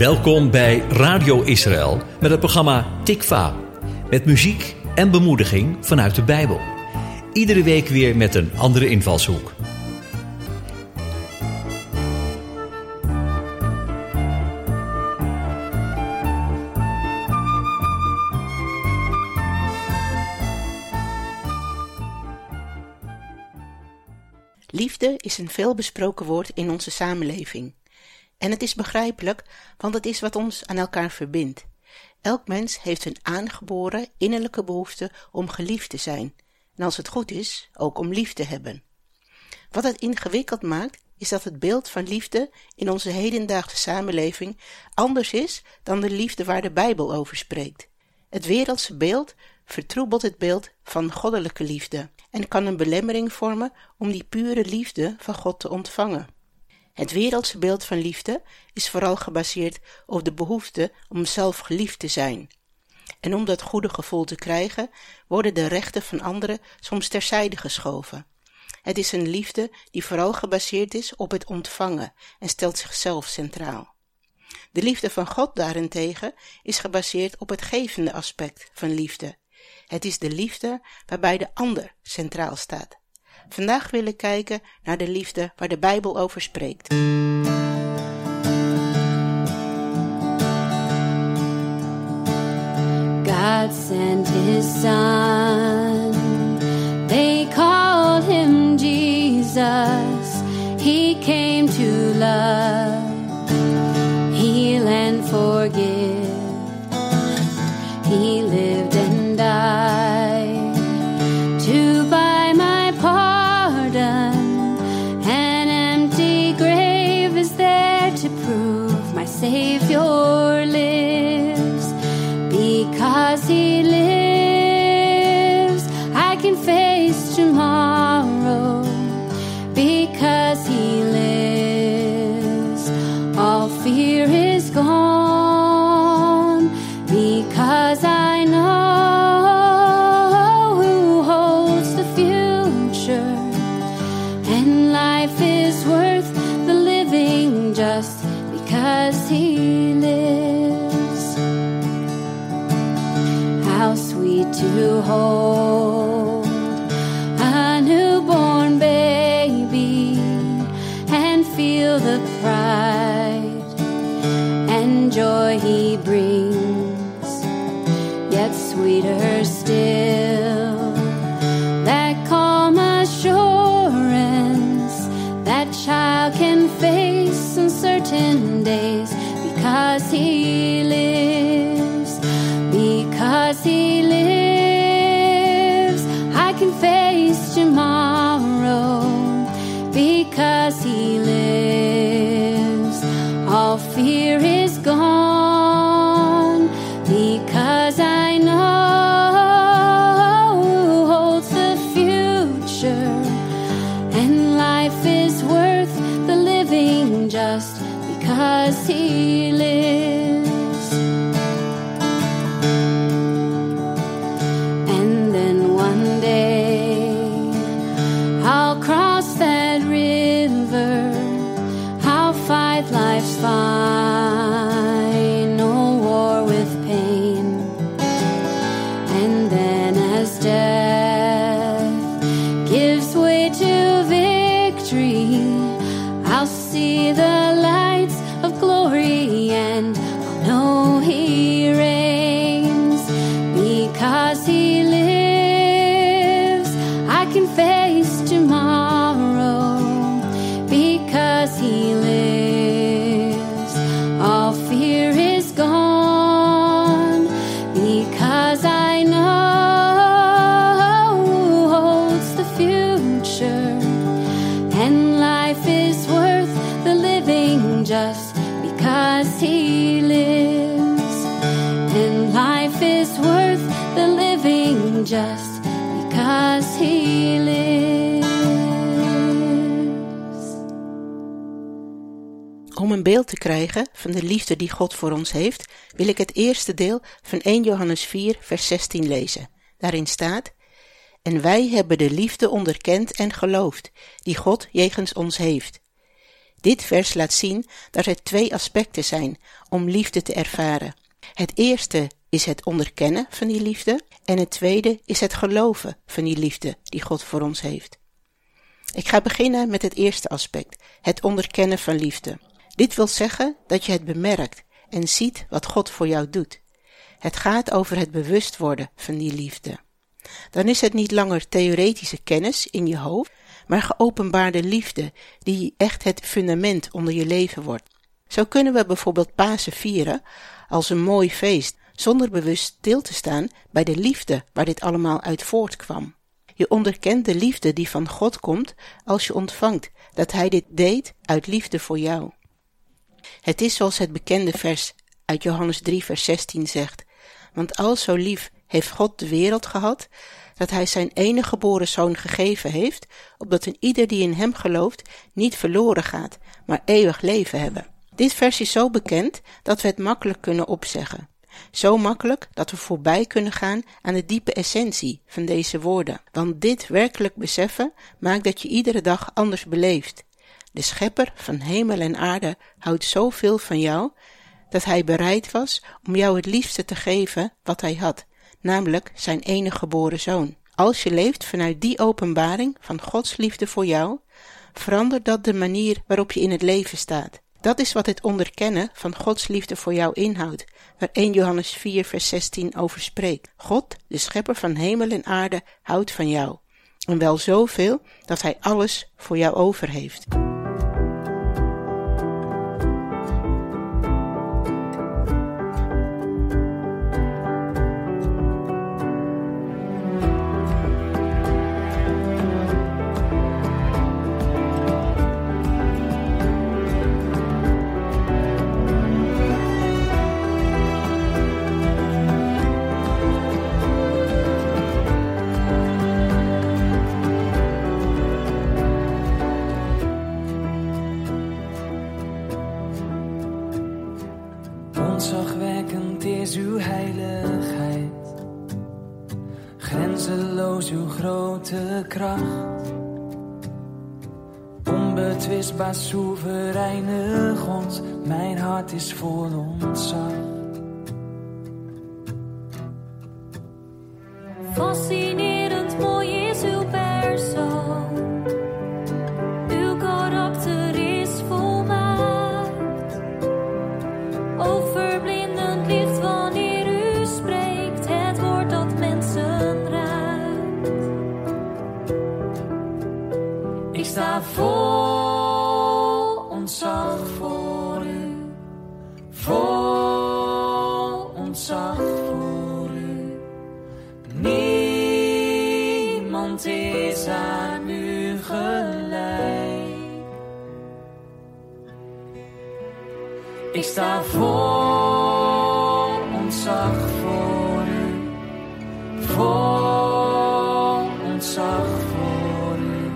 Welkom bij Radio Israël met het programma Tikva. Met muziek en bemoediging vanuit de Bijbel. Iedere week weer met een andere invalshoek. Liefde is een veelbesproken woord in onze samenleving. En het is begrijpelijk, want het is wat ons aan elkaar verbindt. Elk mens heeft een aangeboren innerlijke behoefte om geliefd te zijn, en als het goed is, ook om lief te hebben. Wat het ingewikkeld maakt, is dat het beeld van liefde in onze hedendaagse samenleving anders is dan de liefde waar de Bijbel over spreekt. Het wereldse beeld vertroebelt het beeld van goddelijke liefde en kan een belemmering vormen om die pure liefde van God te ontvangen. Het wereldse beeld van liefde is vooral gebaseerd op de behoefte om zelf geliefd te zijn. En om dat goede gevoel te krijgen, worden de rechten van anderen soms terzijde geschoven. Het is een liefde die vooral gebaseerd is op het ontvangen en stelt zichzelf centraal. De liefde van God daarentegen is gebaseerd op het gevende aspect van liefde. Het is de liefde waarbij de ander centraal staat. Vandaag willen kijken naar de liefde waar de Bijbel over spreekt. God sent his son. They called him Jesus. He came to love, Because he lives, see the Om een beeld te krijgen van de liefde die God voor ons heeft, wil ik het eerste deel van 1 Johannes 4, vers 16 lezen. Daarin staat: En wij hebben de liefde onderkend en geloofd, die God jegens ons heeft. Dit vers laat zien dat er twee aspecten zijn om liefde te ervaren. Het eerste is het onderkennen van die liefde en het tweede is het geloven van die liefde die God voor ons heeft. Ik ga beginnen met het eerste aspect, het onderkennen van liefde. Dit wil zeggen dat je het bemerkt en ziet wat God voor jou doet. Het gaat over het bewust worden van die liefde. Dan is het niet langer theoretische kennis in je hoofd, maar geopenbaarde liefde die echt het fundament onder je leven wordt. Zo kunnen we bijvoorbeeld Pasen vieren als een mooi feest, zonder bewust stil te staan bij de liefde waar dit allemaal uit voortkwam. Je onderkent de liefde die van God komt als je ontvangt dat Hij dit deed uit liefde voor jou. Het is zoals het bekende vers uit Johannes 3, vers 16 zegt: Want al zo lief heeft God de wereld gehad, dat Hij zijn enige geboren zoon gegeven heeft, opdat een ieder die in Hem gelooft niet verloren gaat, maar eeuwig leven hebben. Dit vers is zo bekend dat we het makkelijk kunnen opzeggen. Zo makkelijk dat we voorbij kunnen gaan aan de diepe essentie van deze woorden. Want dit werkelijk beseffen maakt dat je iedere dag anders beleeft. De schepper van hemel en aarde houdt zoveel van jou dat hij bereid was om jou het liefste te geven wat hij had, namelijk zijn enige geboren zoon. Als je leeft vanuit die openbaring van Gods liefde voor jou, verandert dat de manier waarop je in het leven staat. Dat is wat het onderkennen van Gods liefde voor jou inhoudt, waar 1 Johannes 4 vers 16 over spreekt. God, de schepper van hemel en aarde, houdt van jou. En wel zoveel dat hij alles voor jou over heeft. Onbetwistbaar soevereine God, mijn hart is vol ontzag. Ik sta vol ontzag voor u, vol ontzag voor u.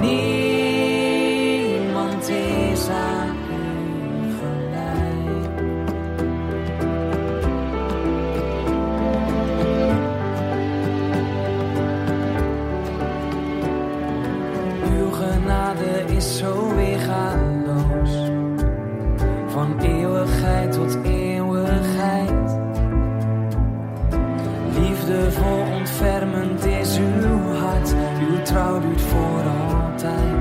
Niemand is aan u gelijk. Uw genade is zo weergaanloos, van eeuwigheid tot eeuwigheid. Liefdevol ontfermend is uw hart, uw trouw duurt voor altijd.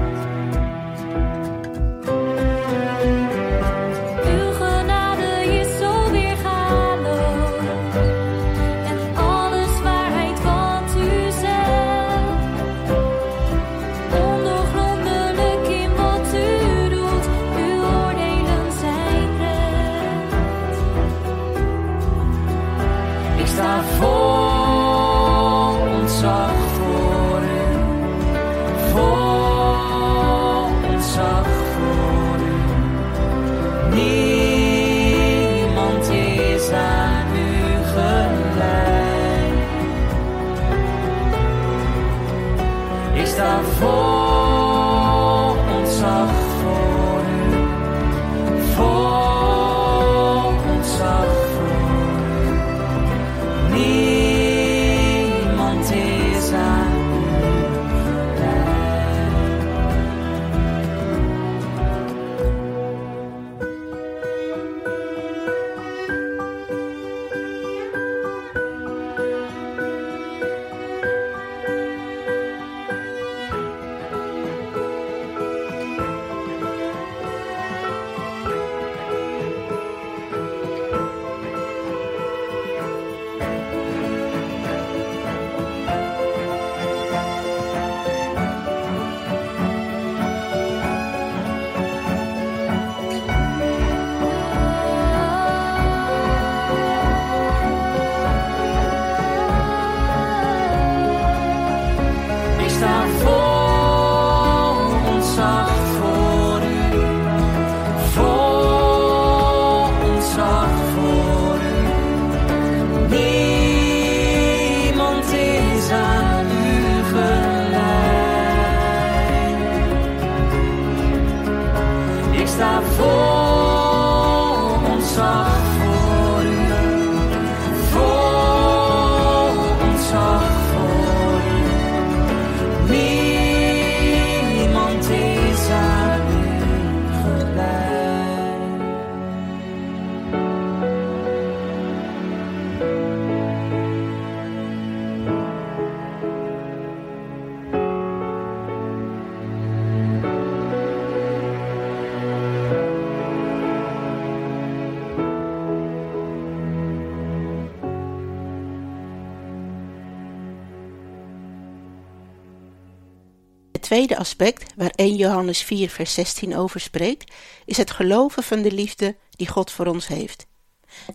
Tweede aspect, waar 1 Johannes 4, vers 16 over spreekt, is het geloven van de liefde die God voor ons heeft.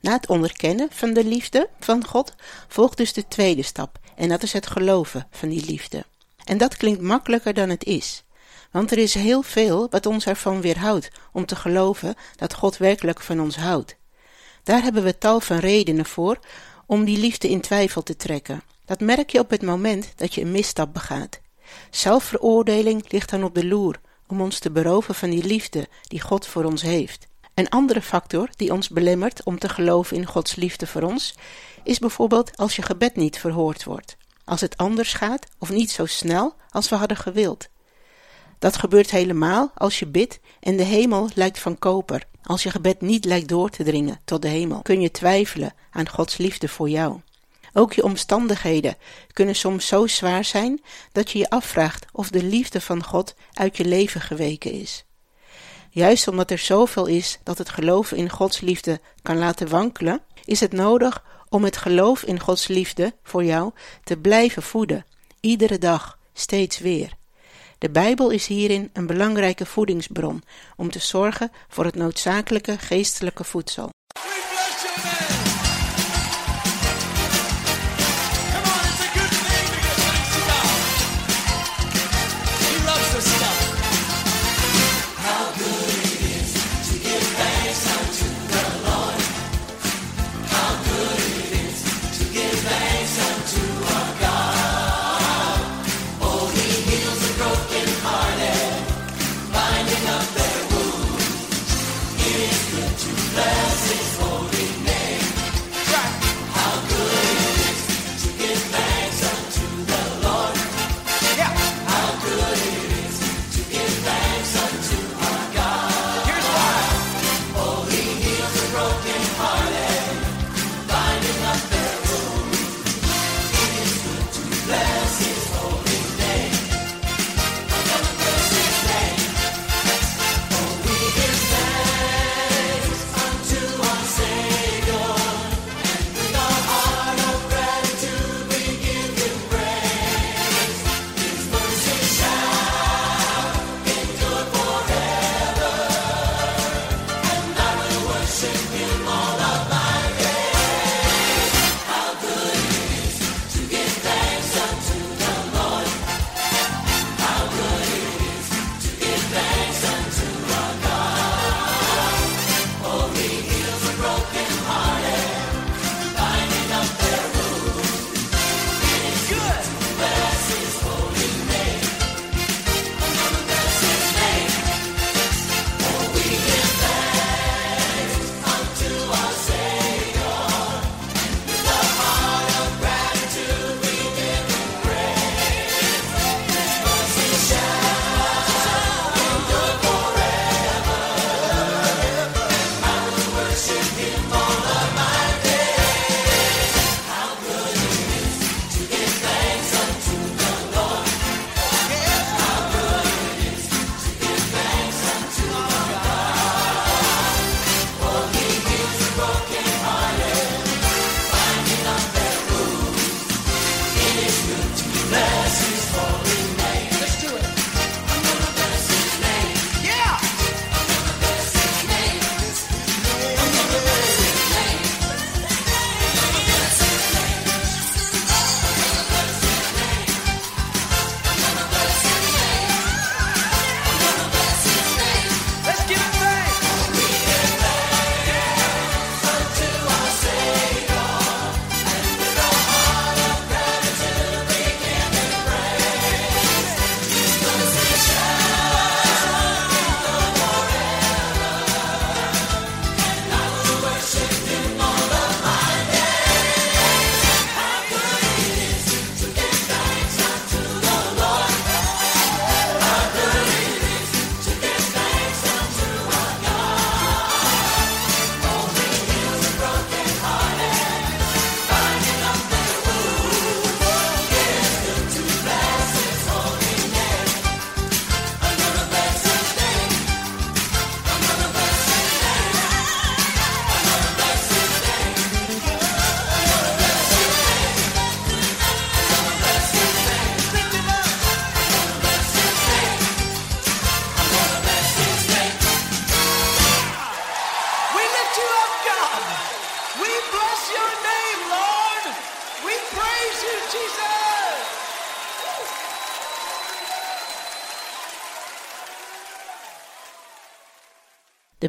Na het onderkennen van de liefde van God volgt dus de tweede stap, en dat is het geloven van die liefde. En dat klinkt makkelijker dan het is, want er is heel veel wat ons ervan weerhoudt om te geloven dat God werkelijk van ons houdt. Daar hebben we tal van redenen voor om die liefde in twijfel te trekken. Dat merk je op het moment dat je een misstap begaat. Zelfveroordeling ligt dan op de loer om ons te beroven van die liefde die God voor ons heeft. Een andere factor die ons belemmert om te geloven in Gods liefde voor ons, is bijvoorbeeld als je gebed niet verhoord wordt, als het anders gaat of niet zo snel als we hadden gewild. Dat gebeurt helemaal als je bidt en de hemel lijkt van koper. Als je gebed niet lijkt door te dringen tot de hemel, kun je twijfelen aan Gods liefde voor jou. Ook je omstandigheden kunnen soms zo zwaar zijn dat je je afvraagt of de liefde van God uit je leven geweken is. Juist omdat er zoveel is dat het geloven in Gods liefde kan laten wankelen, is het nodig om het geloof in Gods liefde voor jou te blijven voeden, iedere dag, steeds weer. De Bijbel is hierin een belangrijke voedingsbron om te zorgen voor het noodzakelijke geestelijke voedsel.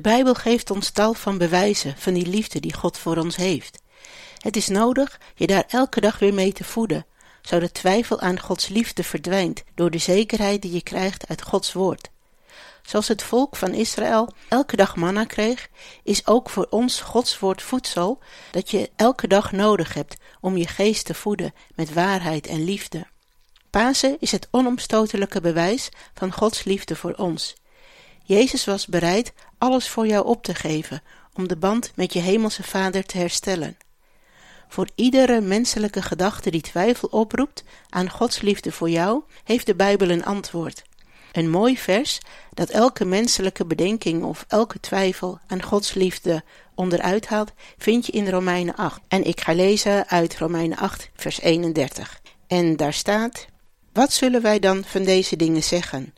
De Bijbel geeft ons tal van bewijzen van die liefde die God voor ons heeft. Het is nodig je daar elke dag weer mee te voeden, zodat twijfel aan Gods liefde verdwijnt door de zekerheid die je krijgt uit Gods woord. Zoals het volk van Israël elke dag manna kreeg, is ook voor ons Gods woord voedsel dat je elke dag nodig hebt om je geest te voeden met waarheid en liefde. Pasen is het onomstotelijke bewijs van Gods liefde voor ons. Jezus was bereid alles voor jou op te geven om de band met je hemelse Vader te herstellen. Voor iedere menselijke gedachte die twijfel oproept aan Gods liefde voor jou, heeft de Bijbel een antwoord. Een mooi vers dat elke menselijke bedenking of elke twijfel aan Gods liefde onderuit haalt, vind je in Romeinen 8. En ik ga lezen uit Romeinen 8, vers 31. En daar staat: Wat zullen wij dan van deze dingen zeggen?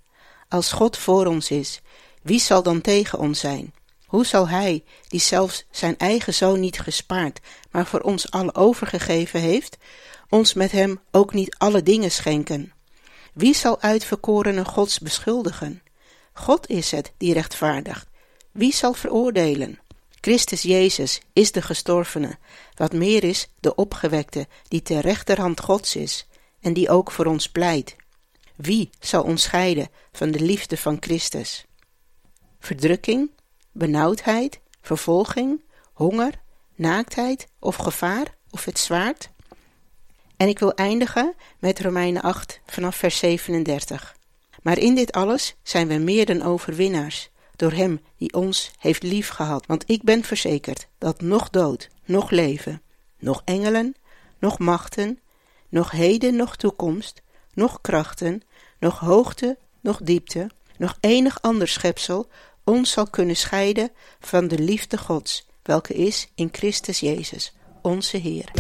Als God voor ons is, wie zal dan tegen ons zijn? Hoe zal Hij, die zelfs zijn eigen zoon niet gespaard, maar voor ons alle overgegeven heeft, ons met Hem ook niet alle dingen schenken? Wie zal uitverkorene Gods beschuldigen? God is het die rechtvaardigt. Wie zal veroordelen? Christus Jezus is de gestorvene, wat meer is, de opgewekte, die ter rechterhand Gods is, en die ook voor ons pleit. Wie zal ons scheiden van de liefde van Christus? Verdrukking, benauwdheid, vervolging, honger, naaktheid of gevaar of het zwaard? En ik wil eindigen met Romeinen 8 vanaf vers 37. Maar in dit alles zijn we meer dan overwinnaars, door Hem die ons heeft lief gehad. Want ik ben verzekerd dat nog dood, nog leven, nog engelen, nog machten, nog heden, nog toekomst, nog krachten, nog hoogte, nog diepte, nog enig ander schepsel ons zal kunnen scheiden van de liefde Gods, welke is in Christus Jezus, onze Heer.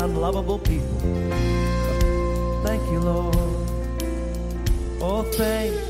unlovable people. Thank you, Lord. Oh, thank